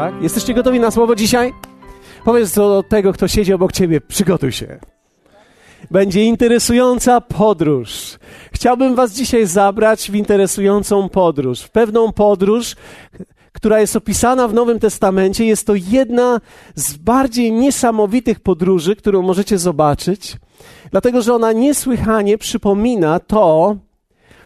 Tak? Jesteście gotowi na słowo dzisiaj? Powiedz do tego, kto siedzi obok ciebie, przygotuj się. Będzie interesująca podróż. Chciałbym Was dzisiaj zabrać w interesującą podróż, w pewną podróż, która jest opisana w Nowym Testamencie. Jest to jedna z bardziej niesamowitych podróży, którą możecie zobaczyć, dlatego że ona niesłychanie przypomina to,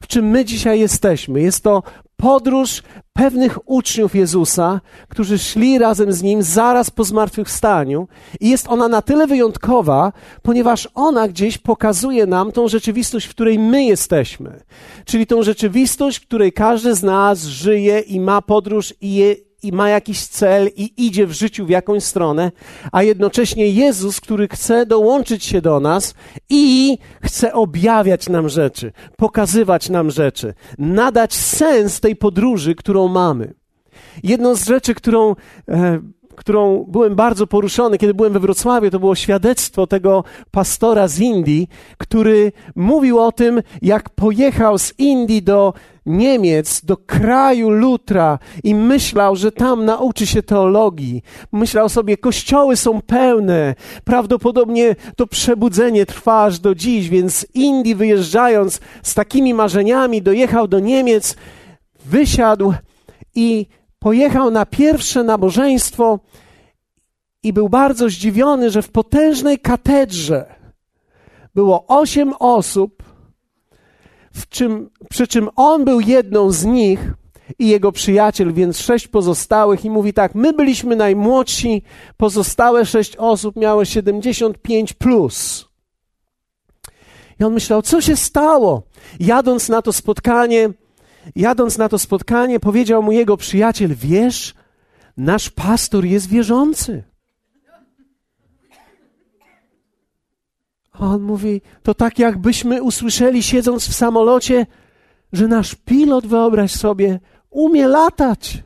w czym my dzisiaj jesteśmy. Jest to podróż pewnych uczniów Jezusa, którzy szli razem z Nim zaraz po zmartwychwstaniu. I jest ona na tyle wyjątkowa, ponieważ ona gdzieś pokazuje nam tą rzeczywistość, w której my jesteśmy. Czyli tą rzeczywistość, w której każdy z nas żyje i ma podróż i je, i ma jakiś cel i idzie w życiu w jakąś stronę, a jednocześnie Jezus, który chce dołączyć się do nas i chce objawiać nam rzeczy, pokazywać nam rzeczy, nadać sens tej podróży, którą mamy. Jedną z rzeczy, którą e, którą byłem bardzo poruszony, kiedy byłem we Wrocławiu, to było świadectwo tego pastora z Indii, który mówił o tym, jak pojechał z Indii do Niemiec, do kraju Lutra i myślał, że tam nauczy się teologii. Myślał sobie, kościoły są pełne. Prawdopodobnie to przebudzenie trwa aż do dziś, więc z Indii wyjeżdżając z takimi marzeniami, dojechał do Niemiec, wysiadł i pojechał na pierwsze nabożeństwo i był bardzo zdziwiony, że w potężnej katedrze było osiem osób, czym, przy czym on był jedną z nich i jego przyjaciel, więc sześć pozostałych i mówi tak, my byliśmy najmłodsi, pozostałe sześć osób miały 75 plus. I on myślał, co się stało? Jadąc na to spotkanie, jadąc na to spotkanie, powiedział mu jego przyjaciel: Wiesz, nasz pastor jest wierzący. A on mówi: To tak, jakbyśmy usłyszeli, siedząc w samolocie, że nasz pilot, wyobraź sobie, umie latać.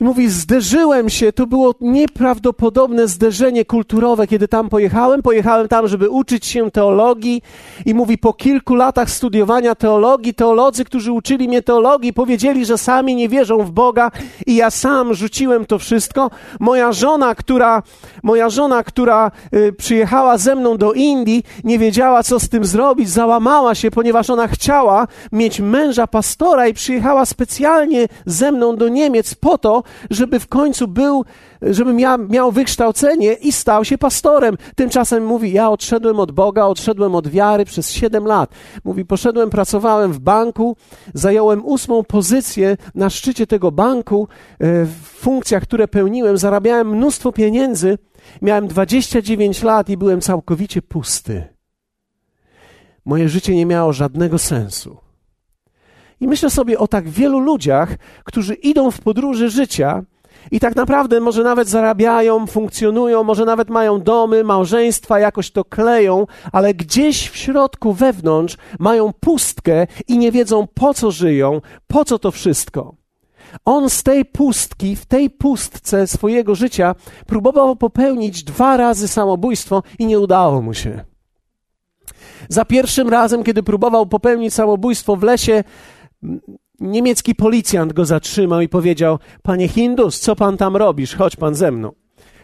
I mówi, zderzyłem się, to było nieprawdopodobne zderzenie kulturowe, kiedy tam pojechałem. Pojechałem tam, żeby uczyć się teologii. I mówi, po kilku latach studiowania teologii, teolodzy, którzy uczyli mnie teologii, powiedzieli, że sami nie wierzą w Boga. I ja sam rzuciłem to wszystko. Moja żona, która, moja żona, która y, przyjechała ze mną do Indii, nie wiedziała, co z tym zrobić. Załamała się, ponieważ ona chciała mieć męża pastora i przyjechała specjalnie ze mną do Niemiec po to, żeby w końcu był, żeby miał, miał wykształcenie i stał się pastorem. Tymczasem mówi, ja odszedłem od Boga, odszedłem od wiary przez siedem lat. Mówi, poszedłem, pracowałem w banku, zająłem ósmą pozycję na szczycie tego banku, e, w funkcjach, które pełniłem, zarabiałem mnóstwo pieniędzy, miałem 29 lat i byłem całkowicie pusty. Moje życie nie miało żadnego sensu. I myślę sobie o tak wielu ludziach, którzy idą w podróży życia i tak naprawdę może nawet zarabiają, funkcjonują, może nawet mają domy, małżeństwa, jakoś to kleją, ale gdzieś w środku, wewnątrz mają pustkę i nie wiedzą po co żyją, po co to wszystko. On z tej pustki, w tej pustce swojego życia próbował popełnić dwa razy samobójstwo i nie udało mu się. Za pierwszym razem, kiedy próbował popełnić samobójstwo w lesie, niemiecki policjant go zatrzymał i powiedział: Panie Hindus, co pan tam robisz? Chodź pan ze mną.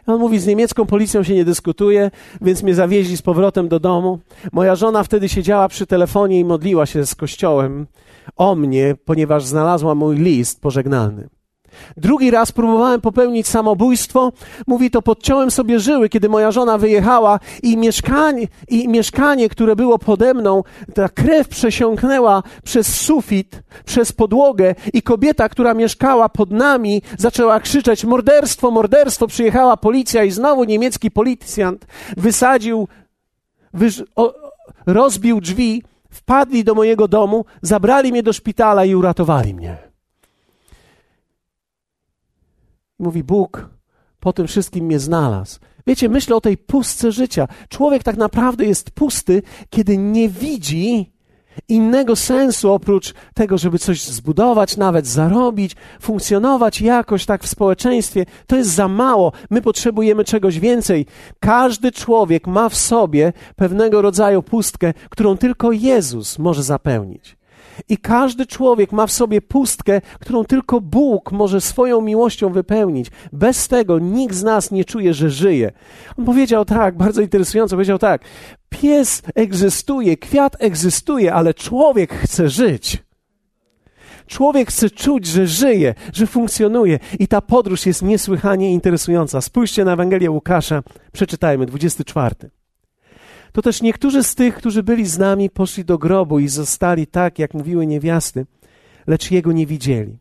On mówi, z niemiecką policją się nie dyskutuje, więc mnie zawieźli z powrotem do domu. Moja żona wtedy siedziała przy telefonie i modliła się z kościołem o mnie, ponieważ znalazła mój list pożegnalny. Drugi raz próbowałem popełnić samobójstwo. Mówi, to podciąłem sobie żyły, kiedy moja żona wyjechała i mieszkanie, i mieszkanie, które było pode mną, ta krew przesiąknęła przez sufit, przez podłogę i kobieta, która mieszkała pod nami, zaczęła krzyczeć morderstwo, morderstwo. Przyjechała policja i znowu niemiecki policjant wysadził, wyż, o, rozbił drzwi, wpadli do mojego domu, zabrali mnie do szpitala i uratowali mnie. Mówi Bóg, po tym wszystkim mnie znalazł. Wiecie, myślę o tej pustce życia. Człowiek tak naprawdę jest pusty, kiedy nie widzi innego sensu oprócz tego, żeby coś zbudować, nawet zarobić, funkcjonować jakoś tak w społeczeństwie. To jest za mało. My potrzebujemy czegoś więcej. Każdy człowiek ma w sobie pewnego rodzaju pustkę, którą tylko Jezus może zapełnić. I każdy człowiek ma w sobie pustkę, którą tylko Bóg może swoją miłością wypełnić. Bez tego nikt z nas nie czuje, że żyje. On powiedział tak, bardzo interesująco, powiedział tak: Pies egzystuje, kwiat egzystuje, ale człowiek chce żyć. Człowiek chce czuć, że żyje, że funkcjonuje i ta podróż jest niesłychanie interesująca. Spójrzcie na Ewangelię Łukasza, przeczytajmy, 24. To też niektórzy z tych, którzy byli z nami, poszli do grobu i zostali tak, jak mówiły niewiasty, lecz jego nie widzieli.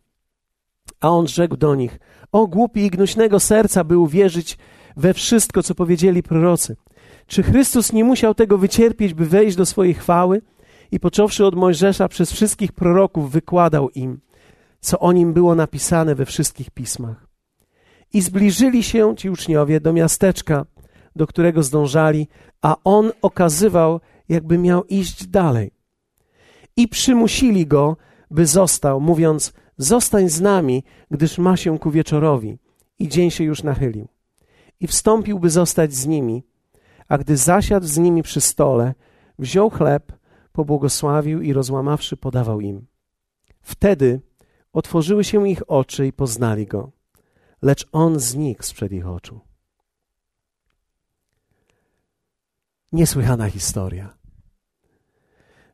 A on rzekł do nich: O głupi i gnuśnego serca, by uwierzyć we wszystko, co powiedzieli prorocy. Czy Chrystus nie musiał tego wycierpieć, by wejść do swojej chwały? I począwszy od Mojżesza, przez wszystkich proroków wykładał im, co o nim było napisane we wszystkich pismach. I zbliżyli się ci uczniowie do miasteczka, do którego zdążali, a on okazywał, jakby miał iść dalej. I przymusili go, by został, mówiąc: Zostań z nami, gdyż ma się ku wieczorowi. I dzień się już nachylił. I wstąpił, by zostać z nimi, a gdy zasiadł z nimi przy stole, wziął chleb, pobłogosławił i rozłamawszy, podawał im. Wtedy otworzyły się ich oczy i poznali go, lecz on znikł sprzed ich oczu. Niesłychana historia.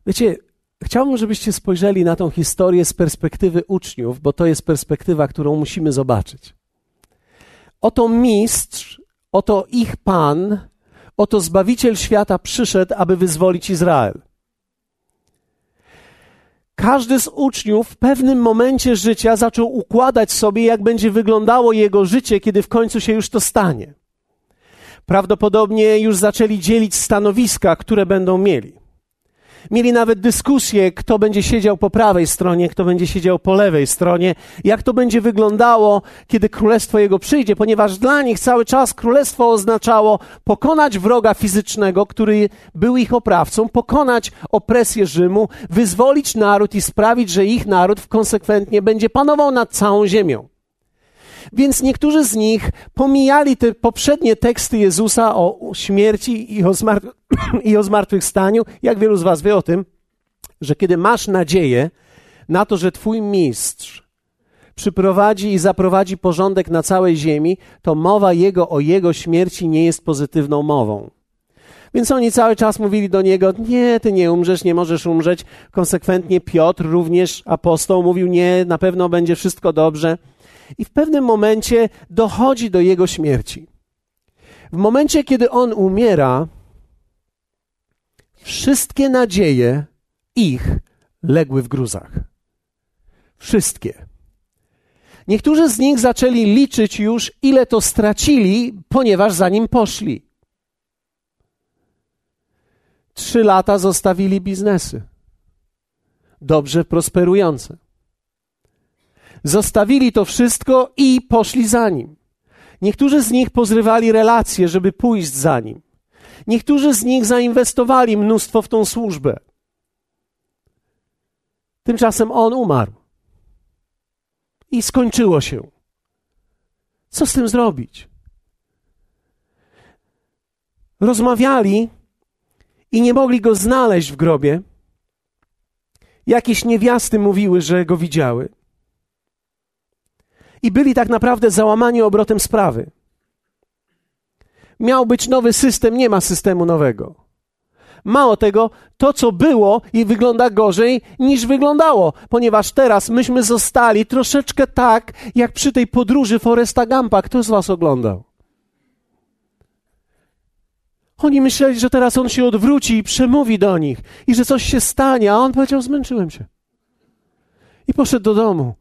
Wiecie, chciałbym, żebyście spojrzeli na tą historię z perspektywy uczniów, bo to jest perspektywa, którą musimy zobaczyć. Oto mistrz, oto ich pan, oto zbawiciel świata przyszedł, aby wyzwolić Izrael. Każdy z uczniów w pewnym momencie życia zaczął układać sobie, jak będzie wyglądało jego życie, kiedy w końcu się już to stanie. Prawdopodobnie już zaczęli dzielić stanowiska, które będą mieli. Mieli nawet dyskusję, kto będzie siedział po prawej stronie, kto będzie siedział po lewej stronie, jak to będzie wyglądało, kiedy królestwo jego przyjdzie, ponieważ dla nich cały czas królestwo oznaczało pokonać wroga fizycznego, który był ich oprawcą, pokonać opresję Rzymu, wyzwolić naród i sprawić, że ich naród konsekwentnie będzie panował nad całą ziemią. Więc niektórzy z nich pomijali te poprzednie teksty Jezusa o śmierci i o, zmar- i o zmartwychwstaniu. Jak wielu z Was wie o tym, że kiedy masz nadzieję na to, że Twój mistrz przyprowadzi i zaprowadzi porządek na całej ziemi, to mowa jego o jego śmierci nie jest pozytywną mową. Więc oni cały czas mówili do niego: Nie, ty nie umrzesz, nie możesz umrzeć. Konsekwentnie Piotr, również apostoł, mówił: Nie, na pewno będzie wszystko dobrze i w pewnym momencie dochodzi do jego śmierci. W momencie, kiedy on umiera, wszystkie nadzieje ich legły w gruzach. Wszystkie. Niektórzy z nich zaczęli liczyć już, ile to stracili, ponieważ za nim poszli. Trzy lata zostawili biznesy. Dobrze prosperujące. Zostawili to wszystko i poszli za nim. Niektórzy z nich pozrywali relacje, żeby pójść za nim. Niektórzy z nich zainwestowali mnóstwo w tą służbę. Tymczasem on umarł. I skończyło się. Co z tym zrobić? Rozmawiali i nie mogli go znaleźć w grobie. Jakieś niewiasty mówiły, że go widziały i byli tak naprawdę załamani obrotem sprawy. Miał być nowy system, nie ma systemu nowego. Mało tego, to co było i wygląda gorzej niż wyglądało, ponieważ teraz myśmy zostali troszeczkę tak, jak przy tej podróży Foresta Gampa. Kto z Was oglądał? Oni myśleli, że teraz on się odwróci i przemówi do nich i że coś się stanie, a on powiedział: Zmęczyłem się. I poszedł do domu.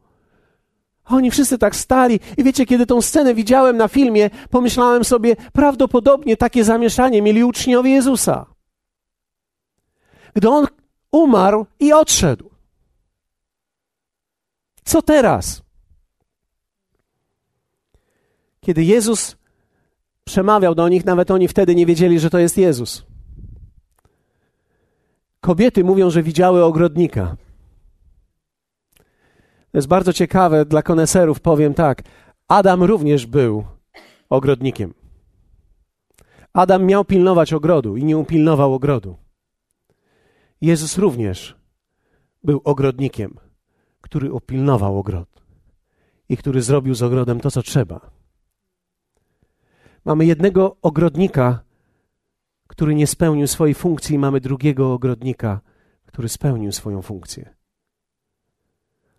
Oni wszyscy tak stali. I wiecie, kiedy tą scenę widziałem na filmie, pomyślałem sobie, prawdopodobnie takie zamieszanie mieli uczniowie Jezusa. Gdy on umarł i odszedł. Co teraz? Kiedy Jezus przemawiał do nich, nawet oni wtedy nie wiedzieli, że to jest Jezus. Kobiety mówią, że widziały ogrodnika. To jest bardzo ciekawe dla koneserów, powiem tak. Adam również był ogrodnikiem. Adam miał pilnować ogrodu i nie upilnował ogrodu. Jezus również był ogrodnikiem, który opilnował ogród i który zrobił z ogrodem to, co trzeba. Mamy jednego ogrodnika, który nie spełnił swojej funkcji, i mamy drugiego ogrodnika, który spełnił swoją funkcję.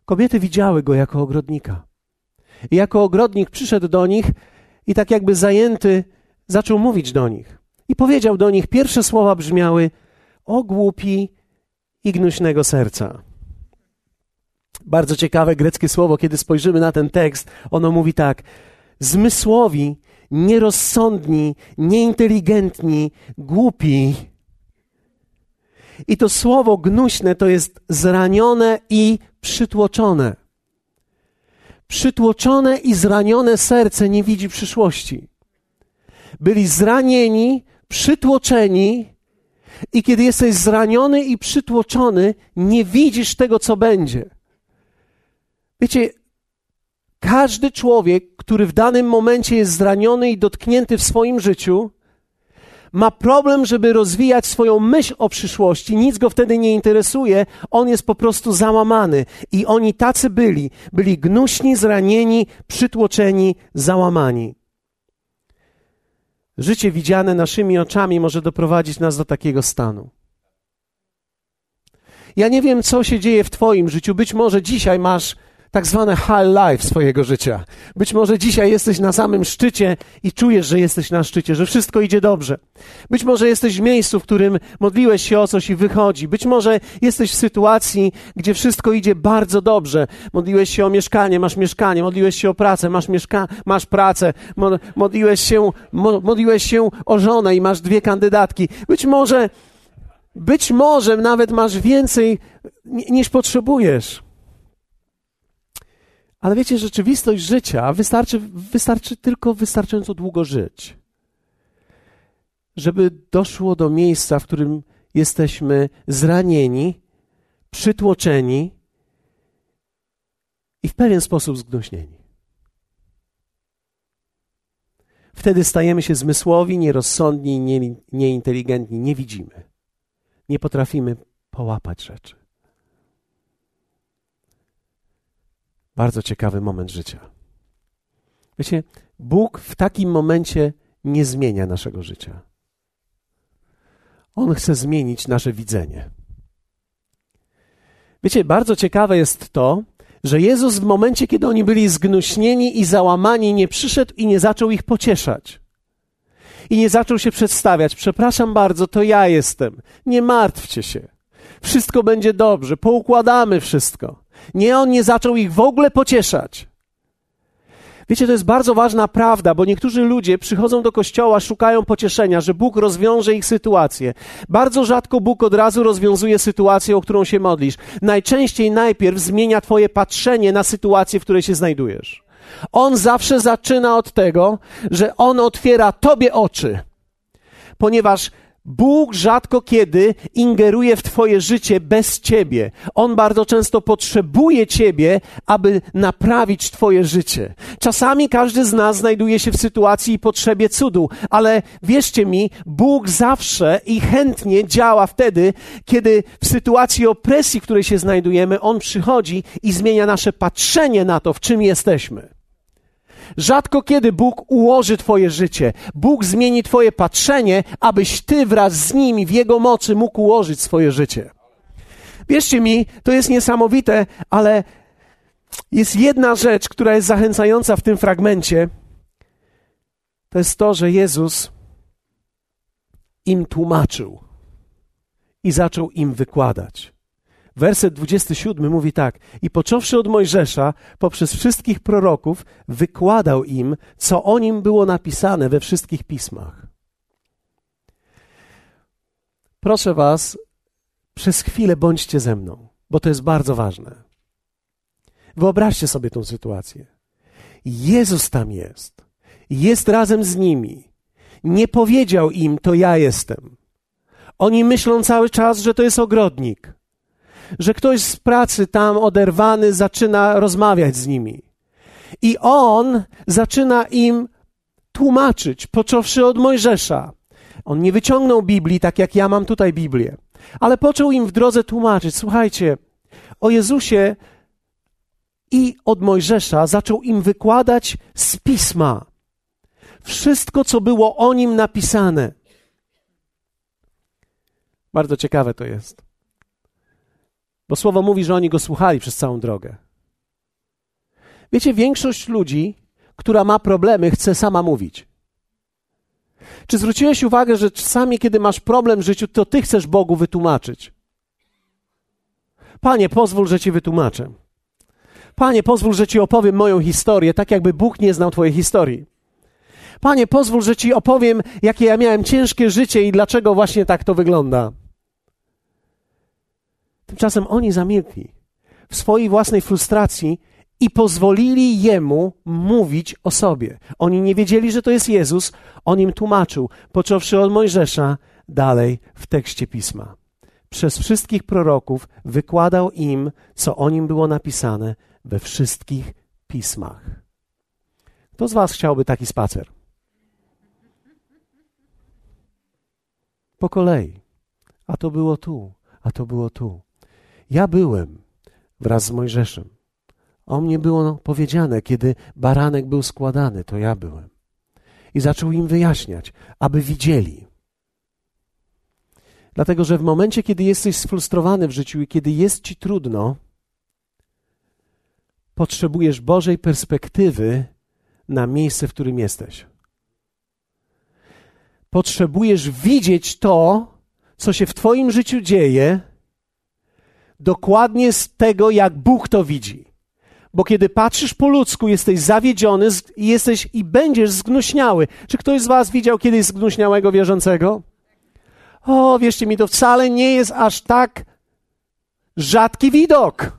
Kobiety widziały go jako ogrodnika. I jako ogrodnik przyszedł do nich i tak jakby zajęty zaczął mówić do nich. I powiedział do nich, pierwsze słowa brzmiały: O głupi i gnuśnego serca. Bardzo ciekawe greckie słowo, kiedy spojrzymy na ten tekst, ono mówi tak: zmysłowi, nierozsądni, nieinteligentni, głupi. I to słowo gnuśne to jest zranione i przytłoczone. Przytłoczone i zranione serce nie widzi przyszłości. Byli zranieni, przytłoczeni, i kiedy jesteś zraniony i przytłoczony, nie widzisz tego, co będzie. Wiecie, każdy człowiek, który w danym momencie jest zraniony i dotknięty w swoim życiu, ma problem, żeby rozwijać swoją myśl o przyszłości, nic go wtedy nie interesuje, on jest po prostu załamany. I oni tacy byli, byli gnuśni, zranieni, przytłoczeni, załamani. Życie widziane naszymi oczami może doprowadzić nas do takiego stanu. Ja nie wiem, co się dzieje w Twoim życiu. Być może dzisiaj masz tak zwane high life swojego życia. Być może dzisiaj jesteś na samym szczycie i czujesz, że jesteś na szczycie, że wszystko idzie dobrze. Być może jesteś w miejscu, w którym modliłeś się o coś i wychodzi. Być może jesteś w sytuacji, gdzie wszystko idzie bardzo dobrze. Modliłeś się o mieszkanie, masz mieszkanie. Modliłeś się o pracę, masz, mieszka masz pracę. Modliłeś się, modliłeś się o żonę i masz dwie kandydatki. Być może, być może nawet masz więcej niż potrzebujesz. Ale wiecie, rzeczywistość życia wystarczy, wystarczy tylko wystarczająco długo żyć, żeby doszło do miejsca, w którym jesteśmy zranieni, przytłoczeni i w pewien sposób zgnuśnieni. Wtedy stajemy się zmysłowi, nierozsądni, nie, nieinteligentni, nie widzimy. Nie potrafimy połapać rzeczy. Bardzo ciekawy moment życia. Wiecie, Bóg w takim momencie nie zmienia naszego życia. On chce zmienić nasze widzenie. Wiecie, bardzo ciekawe jest to, że Jezus w momencie, kiedy oni byli zgnuśnieni i załamani, nie przyszedł i nie zaczął ich pocieszać. I nie zaczął się przedstawiać. Przepraszam bardzo, to ja jestem. Nie martwcie się. Wszystko będzie dobrze, poukładamy wszystko. Nie, on nie zaczął ich w ogóle pocieszać. Wiecie, to jest bardzo ważna prawda, bo niektórzy ludzie przychodzą do kościoła, szukają pocieszenia, że Bóg rozwiąże ich sytuację. Bardzo rzadko Bóg od razu rozwiązuje sytuację, o którą się modlisz. Najczęściej najpierw zmienia Twoje patrzenie na sytuację, w której się znajdujesz. On zawsze zaczyna od tego, że On otwiera Tobie oczy, ponieważ Bóg rzadko kiedy ingeruje w Twoje życie bez Ciebie. On bardzo często potrzebuje Ciebie, aby naprawić Twoje życie. Czasami każdy z nas znajduje się w sytuacji i potrzebie cudu, ale wierzcie mi, Bóg zawsze i chętnie działa wtedy, kiedy w sytuacji opresji, w której się znajdujemy, On przychodzi i zmienia nasze patrzenie na to, w czym jesteśmy. Rzadko kiedy Bóg ułoży Twoje życie. Bóg zmieni Twoje patrzenie, abyś Ty wraz z Nim w Jego mocy mógł ułożyć swoje życie. Wierzcie mi, to jest niesamowite, ale jest jedna rzecz, która jest zachęcająca w tym fragmencie. To jest to, że Jezus im tłumaczył i zaczął im wykładać. Werset 27 mówi tak: I począwszy od Mojżesza, poprzez wszystkich proroków, wykładał im, co o nim było napisane we wszystkich pismach. Proszę Was, przez chwilę bądźcie ze mną, bo to jest bardzo ważne. Wyobraźcie sobie tą sytuację. Jezus tam jest, jest razem z nimi. Nie powiedział im, to ja jestem. Oni myślą cały czas, że to jest ogrodnik że ktoś z pracy tam oderwany zaczyna rozmawiać z nimi. I on zaczyna im tłumaczyć, począwszy od Mojżesza. On nie wyciągnął Biblii tak jak ja mam tutaj Biblię, ale począł im w drodze tłumaczyć: Słuchajcie, O Jezusie i od Mojżesza zaczął im wykładać z pisma wszystko, co było o nim napisane. Bardzo ciekawe to jest. Bo słowo mówi, że oni go słuchali przez całą drogę. Wiecie, większość ludzi, która ma problemy, chce sama mówić. Czy zwróciłeś uwagę, że czasami, kiedy masz problem w życiu, to ty chcesz Bogu wytłumaczyć? Panie, pozwól, że ci wytłumaczę. Panie, pozwól, że ci opowiem moją historię, tak jakby Bóg nie znał twojej historii. Panie, pozwól, że ci opowiem, jakie ja miałem ciężkie życie i dlaczego właśnie tak to wygląda. Tymczasem oni zamilkli w swojej własnej frustracji i pozwolili jemu mówić o sobie. Oni nie wiedzieli, że to jest Jezus, on im tłumaczył, począwszy od Mojżesza, dalej w tekście pisma. Przez wszystkich proroków wykładał im, co o nim było napisane we wszystkich pismach. Kto z Was chciałby taki spacer? Po kolei. A to było tu, a to było tu. Ja byłem wraz z Mojżeszem. O mnie było powiedziane, kiedy baranek był składany, to ja byłem. I zaczął im wyjaśniać, aby widzieli. Dlatego, że w momencie, kiedy jesteś sfrustrowany w życiu i kiedy jest ci trudno, potrzebujesz Bożej perspektywy na miejsce, w którym jesteś. Potrzebujesz widzieć to, co się w Twoim życiu dzieje, dokładnie z tego, jak Bóg to widzi. Bo kiedy patrzysz po ludzku, jesteś zawiedziony i jesteś i będziesz zgnuśniały. Czy ktoś z Was widział kiedyś zgnuśniałego wierzącego? O, wierzcie mi, to wcale nie jest aż tak rzadki widok.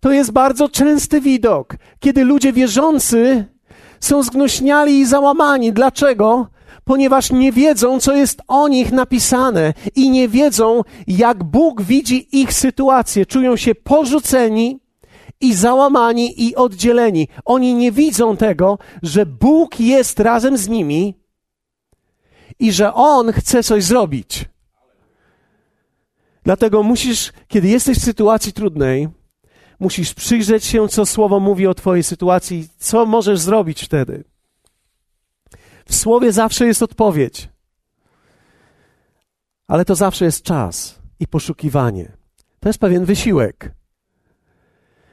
To jest bardzo częsty widok, kiedy ludzie wierzący są zgnuśniali i załamani. Dlaczego? Ponieważ nie wiedzą, co jest o nich napisane i nie wiedzą, jak Bóg widzi ich sytuację. Czują się porzuceni i załamani i oddzieleni. Oni nie widzą tego, że Bóg jest razem z nimi i że On chce coś zrobić. Dlatego musisz, kiedy jesteś w sytuacji trudnej, musisz przyjrzeć się, co Słowo mówi o Twojej sytuacji, co możesz zrobić wtedy. W Słowie zawsze jest odpowiedź, ale to zawsze jest czas i poszukiwanie. To jest pewien wysiłek.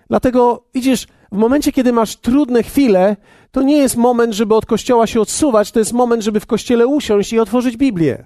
Dlatego idziesz, w momencie, kiedy masz trudne chwile, to nie jest moment, żeby od kościoła się odsuwać, to jest moment, żeby w kościele usiąść i otworzyć Biblię.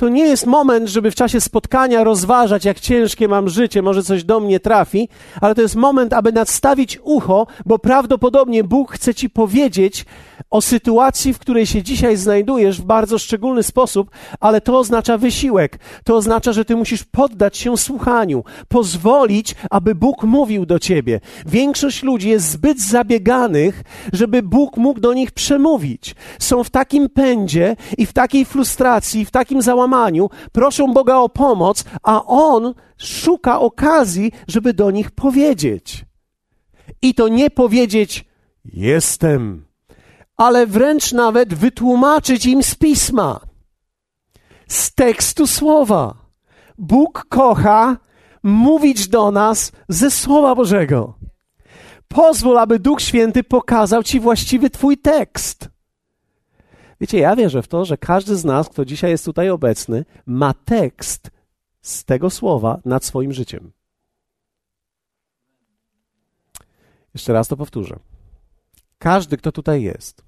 To nie jest moment, żeby w czasie spotkania rozważać, jak ciężkie mam życie, może coś do mnie trafi, ale to jest moment, aby nadstawić ucho, bo prawdopodobnie Bóg chce ci powiedzieć o sytuacji, w której się dzisiaj znajdujesz w bardzo szczególny sposób, ale to oznacza wysiłek. To oznacza, że ty musisz poddać się słuchaniu, pozwolić, aby Bóg mówił do ciebie. Większość ludzi jest zbyt zabieganych, żeby Bóg mógł do nich przemówić. Są w takim pędzie i w takiej frustracji, w takim załamaniu, proszą Boga o pomoc, a On szuka okazji, żeby do nich powiedzieć. I to nie powiedzieć jestem ale wręcz nawet wytłumaczyć im z pisma, z tekstu słowa. Bóg kocha mówić do nas ze Słowa Bożego. Pozwól, aby Duch Święty pokazał Ci właściwy Twój tekst. Wiecie, ja wierzę w to, że każdy z nas, kto dzisiaj jest tutaj obecny, ma tekst z tego słowa nad swoim życiem. Jeszcze raz to powtórzę. Każdy, kto tutaj jest,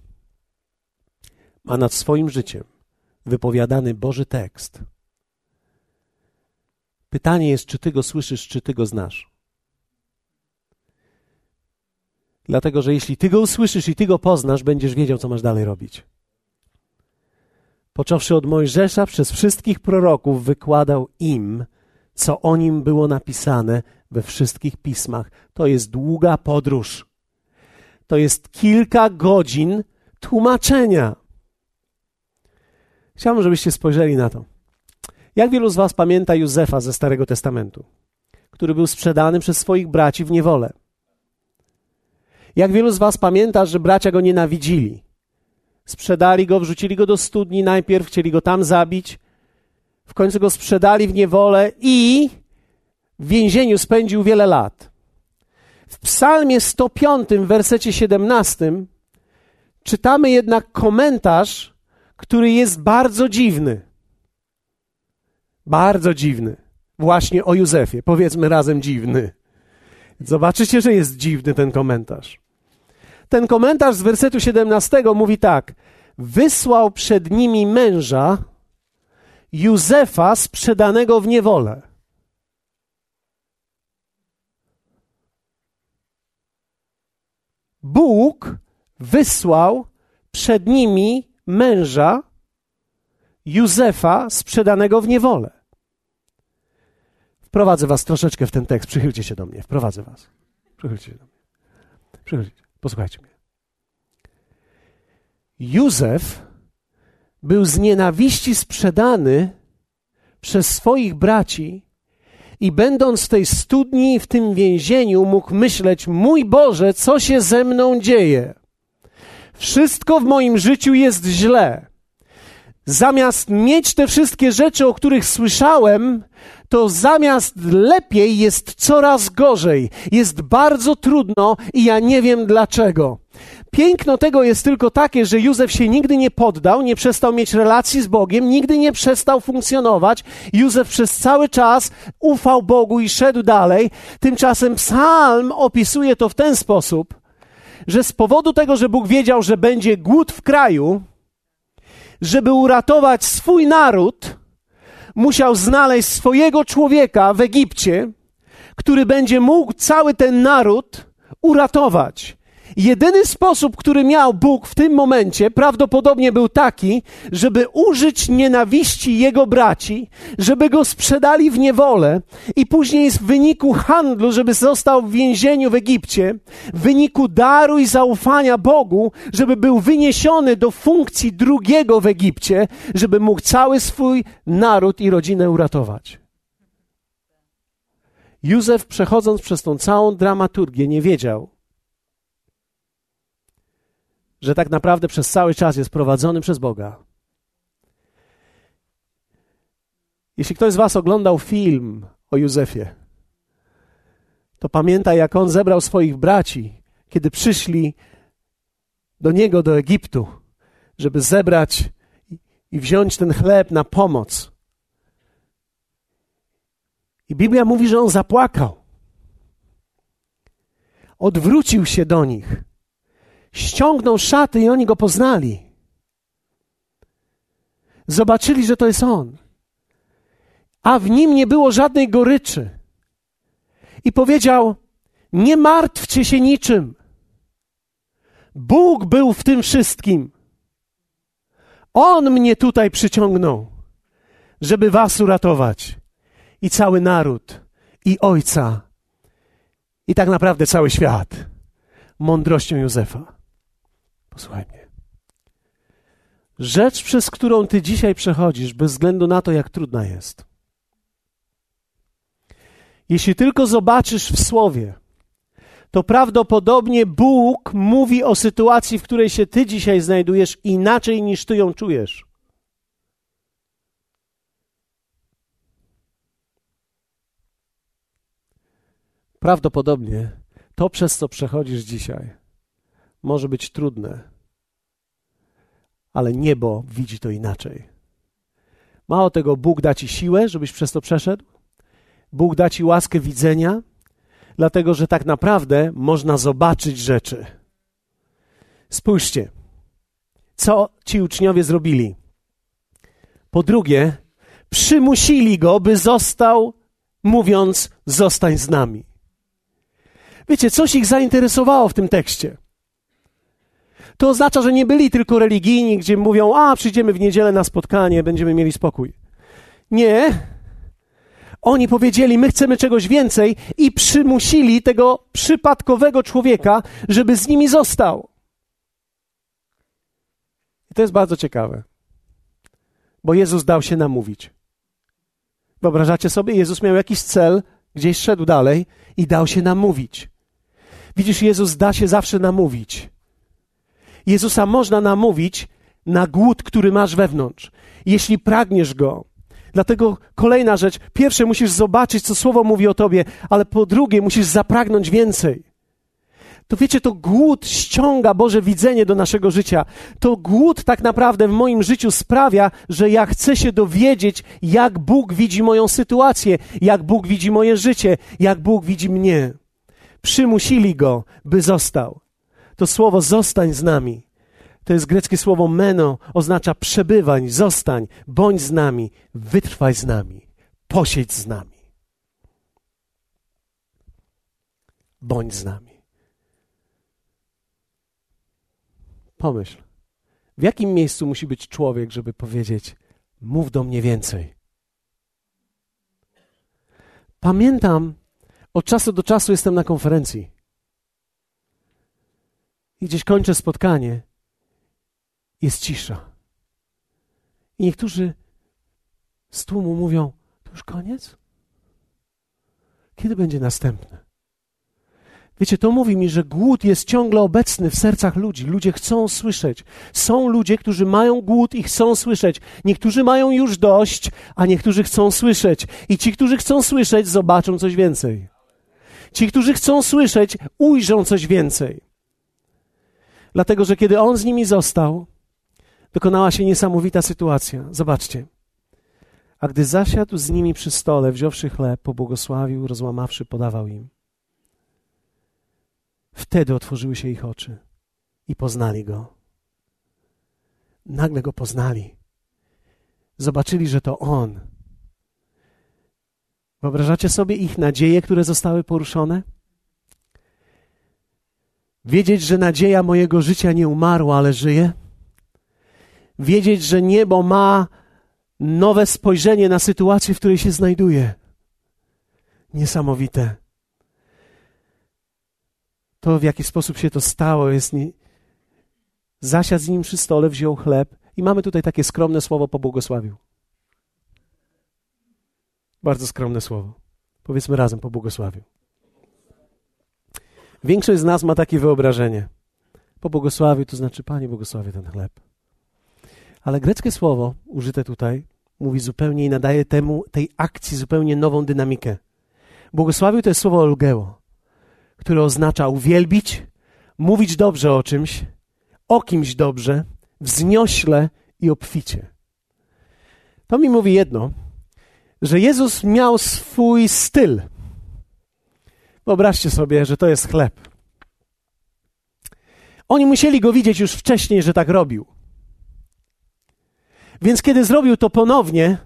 ma nad swoim życiem wypowiadany Boży tekst. Pytanie jest, czy ty go słyszysz, czy ty go znasz. Dlatego, że jeśli ty go usłyszysz i ty go poznasz, będziesz wiedział, co masz dalej robić. Począwszy od Mojżesza, przez wszystkich proroków wykładał im, co o nim było napisane we wszystkich pismach. To jest długa podróż. To jest kilka godzin tłumaczenia. Chciałbym, żebyście spojrzeli na to. Jak wielu z Was pamięta Józefa ze Starego Testamentu, który był sprzedany przez swoich braci w niewolę? Jak wielu z Was pamięta, że bracia go nienawidzili? Sprzedali go, wrzucili go do studni najpierw, chcieli go tam zabić, w końcu go sprzedali w niewolę i w więzieniu spędził wiele lat. W Psalmie 105, w wersecie 17, czytamy jednak komentarz, który jest bardzo dziwny. Bardzo dziwny. Właśnie o Józefie. Powiedzmy razem dziwny. Zobaczycie, że jest dziwny ten komentarz. Ten komentarz z wersetu 17 mówi tak: Wysłał przed nimi męża Józefa sprzedanego w niewolę. Bóg wysłał przed nimi męża Józefa sprzedanego w niewolę. Wprowadzę was troszeczkę w ten tekst. Przychylcie się do mnie. Wprowadzę was. Przychylcie się do mnie. Przychylcie. Posłuchajcie mnie. Józef był z nienawiści sprzedany przez swoich braci i będąc w tej studni, w tym więzieniu, mógł myśleć: Mój Boże, co się ze mną dzieje? Wszystko w moim życiu jest źle. Zamiast mieć te wszystkie rzeczy, o których słyszałem, to zamiast lepiej jest coraz gorzej. Jest bardzo trudno i ja nie wiem dlaczego. Piękno tego jest tylko takie, że Józef się nigdy nie poddał, nie przestał mieć relacji z Bogiem, nigdy nie przestał funkcjonować. Józef przez cały czas ufał Bogu i szedł dalej. Tymczasem psalm opisuje to w ten sposób, że z powodu tego, że Bóg wiedział, że będzie głód w kraju, żeby uratować swój naród, musiał znaleźć swojego człowieka w Egipcie, który będzie mógł cały ten naród uratować. Jedyny sposób, który miał Bóg w tym momencie, prawdopodobnie był taki, żeby użyć nienawiści jego braci, żeby go sprzedali w niewolę i później w wyniku handlu, żeby został w więzieniu w Egipcie, w wyniku daru i zaufania Bogu, żeby był wyniesiony do funkcji drugiego w Egipcie, żeby mógł cały swój naród i rodzinę uratować. Józef, przechodząc przez tą całą dramaturgię, nie wiedział, że tak naprawdę przez cały czas jest prowadzony przez Boga. Jeśli ktoś z Was oglądał film o Józefie, to pamięta, jak on zebrał swoich braci, kiedy przyszli do niego do Egiptu, żeby zebrać i wziąć ten chleb na pomoc. I Biblia mówi, że on zapłakał. Odwrócił się do nich ściągnął szaty i oni go poznali. Zobaczyli, że to jest on. A w nim nie było żadnej goryczy. I powiedział: Nie martwcie się niczym. Bóg był w tym wszystkim. On mnie tutaj przyciągnął, żeby was uratować. I cały naród, i ojca, i tak naprawdę cały świat mądrością Józefa. Posłuchaj mnie. Rzecz, przez którą ty dzisiaj przechodzisz, bez względu na to, jak trudna jest. Jeśli tylko zobaczysz w słowie, to prawdopodobnie Bóg mówi o sytuacji, w której się ty dzisiaj znajdujesz, inaczej niż ty ją czujesz. Prawdopodobnie to, przez co przechodzisz dzisiaj, może być trudne, ale niebo widzi to inaczej. Mało tego, Bóg da ci siłę, żebyś przez to przeszedł. Bóg da ci łaskę widzenia, dlatego że tak naprawdę można zobaczyć rzeczy. Spójrzcie, co ci uczniowie zrobili. Po drugie, przymusili go, by został, mówiąc: Zostań z nami. Wiecie, coś ich zainteresowało w tym tekście to oznacza, że nie byli tylko religijni, gdzie mówią, a przyjdziemy w niedzielę na spotkanie, będziemy mieli spokój. Nie. Oni powiedzieli, my chcemy czegoś więcej i przymusili tego przypadkowego człowieka, żeby z nimi został. I to jest bardzo ciekawe, bo Jezus dał się namówić. Wyobrażacie sobie, Jezus miał jakiś cel, gdzieś szedł dalej i dał się namówić. Widzisz, Jezus da się zawsze namówić. Jezusa można namówić na głód, który masz wewnątrz. Jeśli pragniesz Go, Dlatego kolejna rzecz. Pierwsze, musisz zobaczyć, co słowo mówi o tobie, ale po drugie, musisz zapragnąć więcej. To wiecie, to głód ściąga Boże widzenie do naszego życia. To głód tak naprawdę w moim życiu sprawia, że ja chcę się dowiedzieć, jak Bóg widzi moją sytuację, jak Bóg widzi moje życie, jak Bóg widzi mnie. Przymusili go, by został. To słowo zostań z nami. To jest greckie słowo meno, oznacza przebywań, zostań, bądź z nami, wytrwaj z nami, posiedź z nami. Bądź z nami. Pomyśl, w jakim miejscu musi być człowiek, żeby powiedzieć: Mów do mnie więcej. Pamiętam, od czasu do czasu jestem na konferencji. I gdzieś kończę spotkanie. Jest cisza. I niektórzy z tłumu mówią: To już koniec? Kiedy będzie następne? Wiecie, to mówi mi, że głód jest ciągle obecny w sercach ludzi. Ludzie chcą słyszeć. Są ludzie, którzy mają głód i chcą słyszeć. Niektórzy mają już dość, a niektórzy chcą słyszeć. I ci, którzy chcą słyszeć, zobaczą coś więcej. Ci, którzy chcą słyszeć, ujrzą coś więcej. Dlatego, że kiedy on z nimi został, dokonała się niesamowita sytuacja. Zobaczcie. A gdy zasiadł z nimi przy stole, wziąwszy chleb, pobłogosławił, rozłamawszy, podawał im. Wtedy otworzyły się ich oczy i poznali go. Nagle go poznali. Zobaczyli, że to on. Wyobrażacie sobie ich nadzieje, które zostały poruszone? Wiedzieć, że nadzieja mojego życia nie umarła, ale żyje? Wiedzieć, że niebo ma nowe spojrzenie na sytuację, w której się znajduje. Niesamowite. To, w jaki sposób się to stało, jest. Nie... Zasiadł z nim przy stole, wziął chleb i mamy tutaj takie skromne słowo pobłogosławił. Bardzo skromne słowo. Powiedzmy razem, pobłogosławił. Większość z nas ma takie wyobrażenie. Pobłogosławił, to znaczy, Panie, błogosławię ten chleb. Ale greckie słowo użyte tutaj mówi zupełnie i nadaje temu, tej akcji zupełnie nową dynamikę. Błogosławił to jest słowo olgeo które oznacza uwielbić, mówić dobrze o czymś, o kimś dobrze, wzniośle i obficie. To mi mówi jedno, że Jezus miał swój styl. Wyobraźcie sobie, że to jest chleb. Oni musieli go widzieć już wcześniej, że tak robił. Więc kiedy zrobił to ponownie,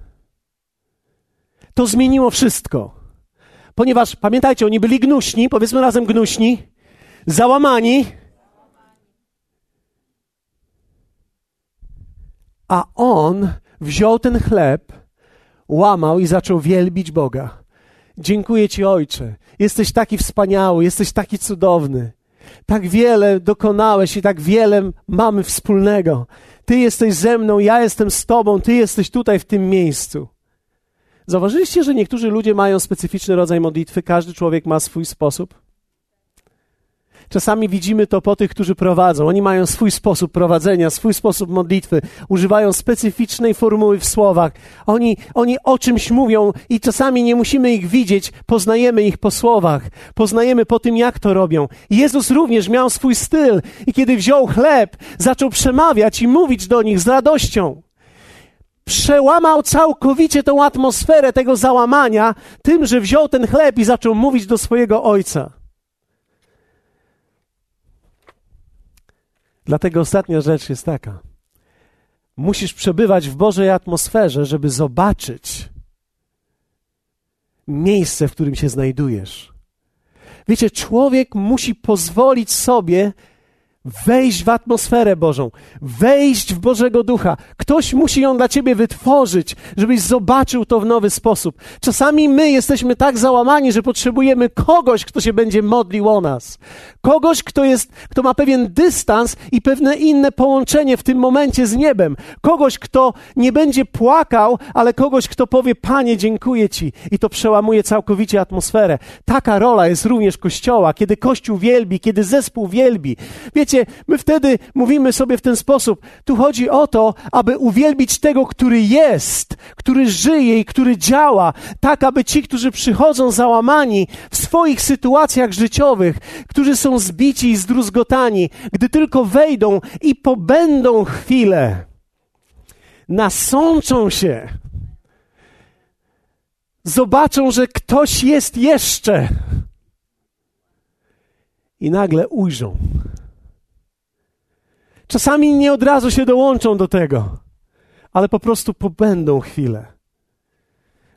to zmieniło wszystko. Ponieważ pamiętajcie, oni byli gnuśni, powiedzmy razem gnuśni, załamani. A on wziął ten chleb, łamał i zaczął wielbić Boga. Dziękuję Ci, Ojcze. Jesteś taki wspaniały, jesteś taki cudowny. Tak wiele dokonałeś i tak wiele mamy wspólnego. Ty jesteś ze mną, ja jestem z Tobą, Ty jesteś tutaj w tym miejscu. Zauważyliście, że niektórzy ludzie mają specyficzny rodzaj modlitwy, każdy człowiek ma swój sposób? Czasami widzimy to po tych, którzy prowadzą. Oni mają swój sposób prowadzenia, swój sposób modlitwy, używają specyficznej formuły w słowach. Oni, oni o czymś mówią i czasami nie musimy ich widzieć, poznajemy ich po słowach, poznajemy po tym, jak to robią. Jezus również miał swój styl i kiedy wziął chleb, zaczął przemawiać i mówić do nich z radością przełamał całkowicie tą atmosferę tego załamania tym, że wziął ten chleb i zaczął mówić do swojego ojca. Dlatego ostatnia rzecz jest taka. Musisz przebywać w Bożej atmosferze, żeby zobaczyć miejsce, w którym się znajdujesz. Wiecie, człowiek musi pozwolić sobie wejść w atmosferę Bożą, wejść w Bożego Ducha. Ktoś musi ją dla ciebie wytworzyć, żebyś zobaczył to w nowy sposób. Czasami my jesteśmy tak załamani, że potrzebujemy kogoś, kto się będzie modlił o nas. Kogoś, kto jest, kto ma pewien dystans i pewne inne połączenie w tym momencie z niebem. Kogoś, kto nie będzie płakał, ale kogoś, kto powie: Panie, dziękuję Ci. I to przełamuje całkowicie atmosferę. Taka rola jest również Kościoła, kiedy Kościół wielbi, kiedy zespół wielbi. Wiecie, Wiecie, my wtedy mówimy sobie w ten sposób. Tu chodzi o to, aby uwielbić tego, który jest, który żyje i który działa, tak aby ci, którzy przychodzą załamani w swoich sytuacjach życiowych, którzy są zbici i zdruzgotani, gdy tylko wejdą i pobędą chwilę, nasączą się, zobaczą, że ktoś jest jeszcze i nagle ujrzą. Czasami nie od razu się dołączą do tego, ale po prostu pobędą chwilę.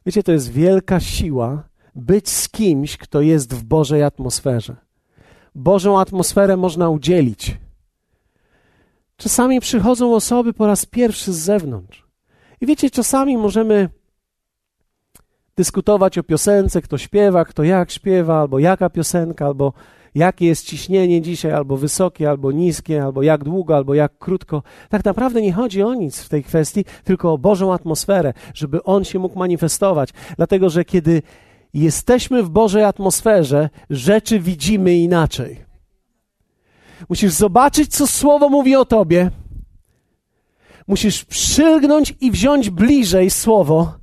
Wiecie, to jest wielka siła być z kimś, kto jest w Bożej atmosferze. Bożą atmosferę można udzielić. Czasami przychodzą osoby po raz pierwszy z zewnątrz. I wiecie, czasami możemy dyskutować o piosence, kto śpiewa, kto jak śpiewa, albo jaka piosenka, albo jakie jest ciśnienie dzisiaj, albo wysokie, albo niskie, albo jak długo, albo jak krótko. Tak naprawdę nie chodzi o nic w tej kwestii, tylko o Bożą atmosferę, żeby On się mógł manifestować. Dlatego, że kiedy jesteśmy w Bożej atmosferze, rzeczy widzimy inaczej. Musisz zobaczyć, co Słowo mówi o Tobie. Musisz przylgnąć i wziąć bliżej Słowo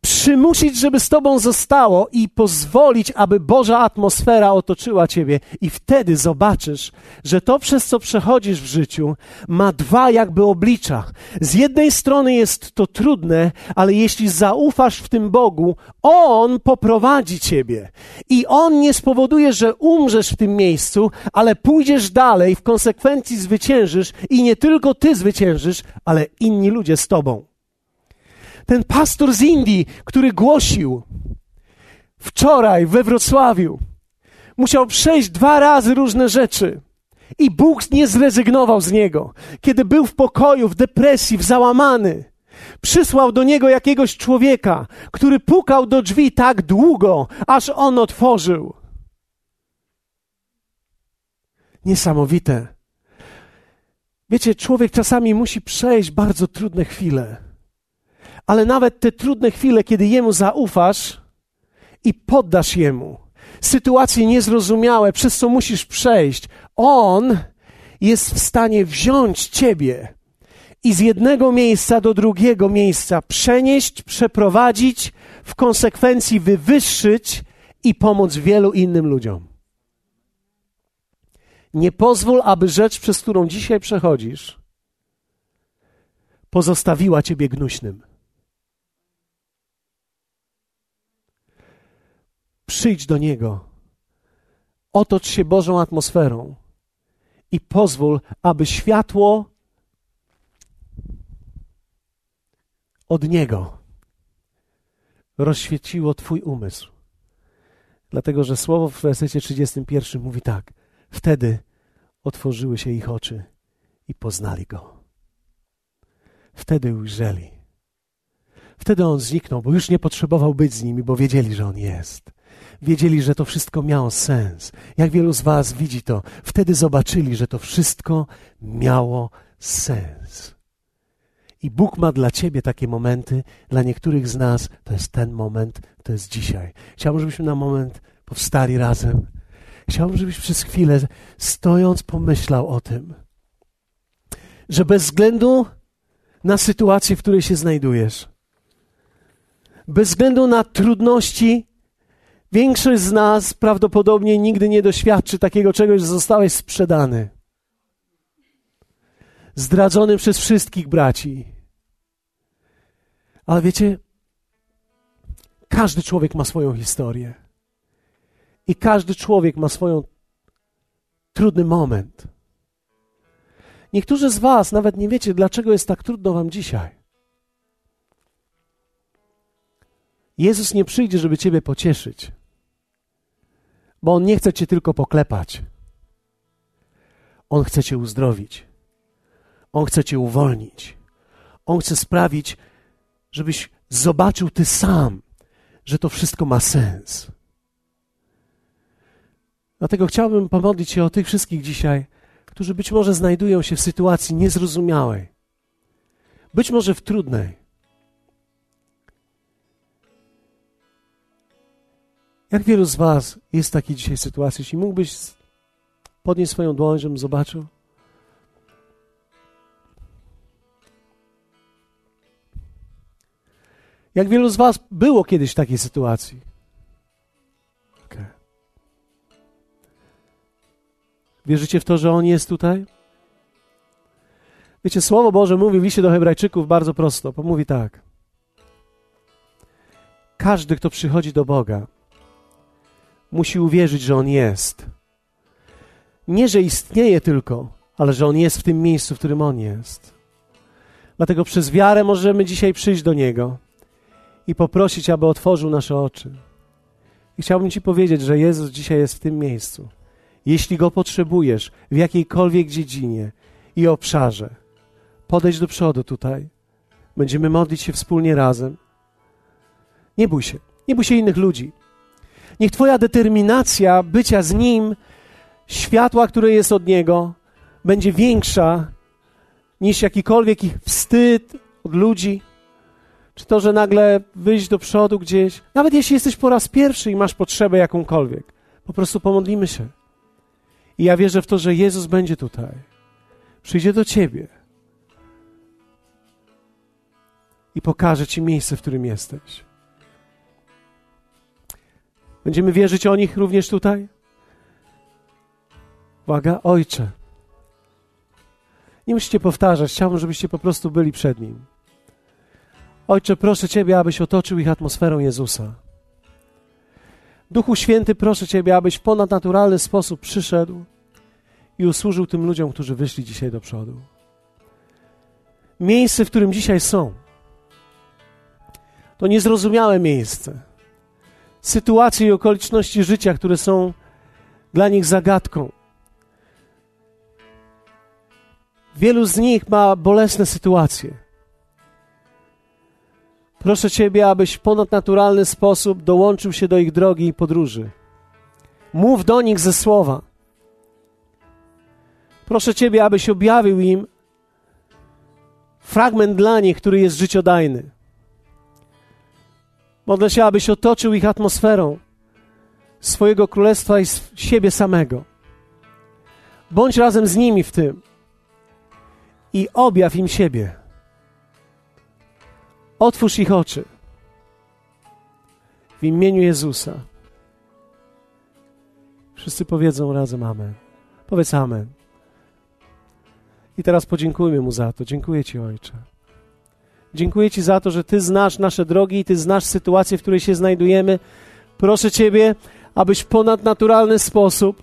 przymusić, żeby z Tobą zostało i pozwolić, aby Boża atmosfera otoczyła Ciebie. I wtedy zobaczysz, że to, przez co przechodzisz w życiu, ma dwa jakby oblicza. Z jednej strony jest to trudne, ale jeśli zaufasz w tym Bogu, On poprowadzi Ciebie. I On nie spowoduje, że umrzesz w tym miejscu, ale pójdziesz dalej, w konsekwencji zwyciężysz i nie tylko Ty zwyciężysz, ale inni ludzie z Tobą ten pastor z Indii, który głosił wczoraj we Wrocławiu, musiał przejść dwa razy różne rzeczy. I Bóg nie zrezygnował z niego. Kiedy był w pokoju, w depresji, w załamany, przysłał do niego jakiegoś człowieka, który pukał do drzwi tak długo, aż on otworzył. Niesamowite. Wiecie, człowiek czasami musi przejść bardzo trudne chwile ale nawet te trudne chwile, kiedy Jemu zaufasz i poddasz Jemu, sytuacje niezrozumiałe, przez co musisz przejść, On jest w stanie wziąć Ciebie i z jednego miejsca do drugiego miejsca przenieść, przeprowadzić, w konsekwencji wywyższyć i pomóc wielu innym ludziom. Nie pozwól, aby rzecz, przez którą dzisiaj przechodzisz, pozostawiła Ciebie gnuśnym. Przyjdź do Niego. Otocz się Bożą atmosferą i pozwól, aby światło od Niego rozświeciło Twój umysł. Dlatego, że słowo w wersecie 31 mówi tak: Wtedy otworzyły się ich oczy i poznali Go. Wtedy ujrzeli. Wtedy on zniknął, bo już nie potrzebował być z nimi, bo wiedzieli, że on jest wiedzieli, że to wszystko miało sens. Jak wielu z Was widzi to, wtedy zobaczyli, że to wszystko miało sens. I Bóg ma dla Ciebie takie momenty, dla niektórych z nas to jest ten moment, to jest dzisiaj. Chciałbym, żebyśmy na moment powstali razem. Chciałbym, żebyś przez chwilę, stojąc, pomyślał o tym, że bez względu na sytuację, w której się znajdujesz, bez względu na trudności, Większość z nas prawdopodobnie nigdy nie doświadczy takiego czegoś, że zostałeś sprzedany. Zdradzony przez wszystkich braci. Ale wiecie, każdy człowiek ma swoją historię. I każdy człowiek ma swoją trudny moment. Niektórzy z Was nawet nie wiecie, dlaczego jest tak trudno Wam dzisiaj. Jezus nie przyjdzie, żeby Ciebie pocieszyć bo On nie chce Cię tylko poklepać. On chce Cię uzdrowić. On chce Cię uwolnić. On chce sprawić, żebyś zobaczył Ty sam, że to wszystko ma sens. Dlatego chciałbym pomodlić się o tych wszystkich dzisiaj, którzy być może znajdują się w sytuacji niezrozumiałej, być może w trudnej, Jak wielu z Was jest w takiej dzisiaj sytuacji? Jeśli mógłbyś Podnieś swoją dłoń, żebym zobaczył. Jak wielu z Was było kiedyś w takiej sytuacji? Okay. Wierzycie w to, że On jest tutaj? Wiecie, Słowo Boże mówi w liście do Hebrajczyków bardzo prosto. Mówi tak. Każdy, kto przychodzi do Boga, musi uwierzyć, że On jest. Nie, że istnieje tylko, ale że On jest w tym miejscu, w którym On jest. Dlatego przez wiarę możemy dzisiaj przyjść do Niego i poprosić, aby otworzył nasze oczy. I chciałbym Ci powiedzieć, że Jezus dzisiaj jest w tym miejscu. Jeśli Go potrzebujesz w jakiejkolwiek dziedzinie i obszarze, podejdź do przodu tutaj. Będziemy modlić się wspólnie razem. Nie bój się. Nie bój się innych ludzi. Niech Twoja determinacja bycia z Nim, światła, które jest od Niego, będzie większa niż jakikolwiek ich wstyd od ludzi, czy to, że nagle wyjść do przodu gdzieś. Nawet jeśli jesteś po raz pierwszy i masz potrzebę jakąkolwiek, po prostu pomodlimy się. I ja wierzę w to, że Jezus będzie tutaj. Przyjdzie do Ciebie i pokaże Ci miejsce, w którym jesteś. Będziemy wierzyć o nich również tutaj? Uwaga, Ojcze. Nie musicie powtarzać, chciałbym, żebyście po prostu byli przed Nim. Ojcze, proszę Ciebie, abyś otoczył ich atmosferą Jezusa. Duchu Święty, proszę Ciebie, abyś w ponadnaturalny sposób przyszedł i usłużył tym ludziom, którzy wyszli dzisiaj do przodu. Miejsce, w którym dzisiaj są, to niezrozumiałe miejsce sytuacje i okoliczności życia, które są dla nich zagadką. Wielu z nich ma bolesne sytuacje. Proszę Ciebie, abyś w ponadnaturalny sposób dołączył się do ich drogi i podróży. Mów do nich ze słowa. Proszę Ciebie, abyś objawił im fragment dla nich, który jest życiodajny. Modlę się, abyś otoczył ich atmosferą swojego królestwa i siebie samego. Bądź razem z nimi w tym i objaw im siebie. Otwórz ich oczy w imieniu Jezusa. Wszyscy powiedzą razem Amen. Powiedz Amen. I teraz podziękujmy Mu za to. Dziękuję Ci, Ojcze. Dziękuję Ci za to, że Ty znasz nasze drogi i Ty znasz sytuację, w której się znajdujemy. Proszę Ciebie, abyś w ponadnaturalny sposób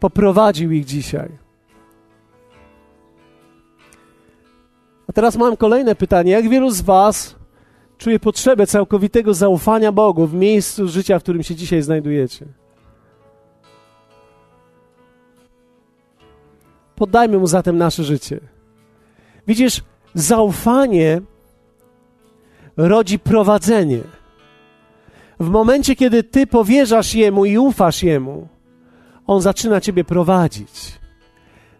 poprowadził ich dzisiaj. A teraz mam kolejne pytanie. Jak wielu z Was czuje potrzebę całkowitego zaufania Bogu w miejscu życia, w którym się dzisiaj znajdujecie? Poddajmy Mu zatem nasze życie. Widzisz, zaufanie rodzi prowadzenie. W momencie, kiedy ty powierzasz Jemu i ufasz Jemu, On zaczyna ciebie prowadzić.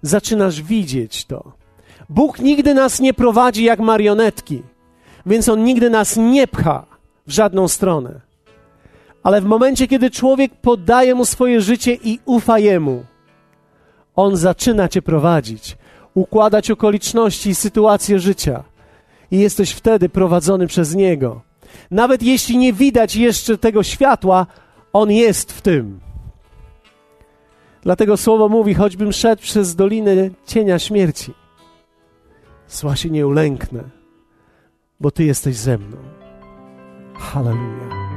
Zaczynasz widzieć to. Bóg nigdy nas nie prowadzi jak marionetki, więc On nigdy nas nie pcha w żadną stronę. Ale w momencie, kiedy człowiek poddaje Mu swoje życie i ufa Jemu, On zaczyna cię prowadzić układać okoliczności i sytuacje życia. I jesteś wtedy prowadzony przez Niego. Nawet jeśli nie widać jeszcze tego światła, On jest w tym. Dlatego słowo mówi: choćbym szedł przez dolinę cienia śmierci, zła się nie ulęknę, bo Ty jesteś ze mną. Hallelujah.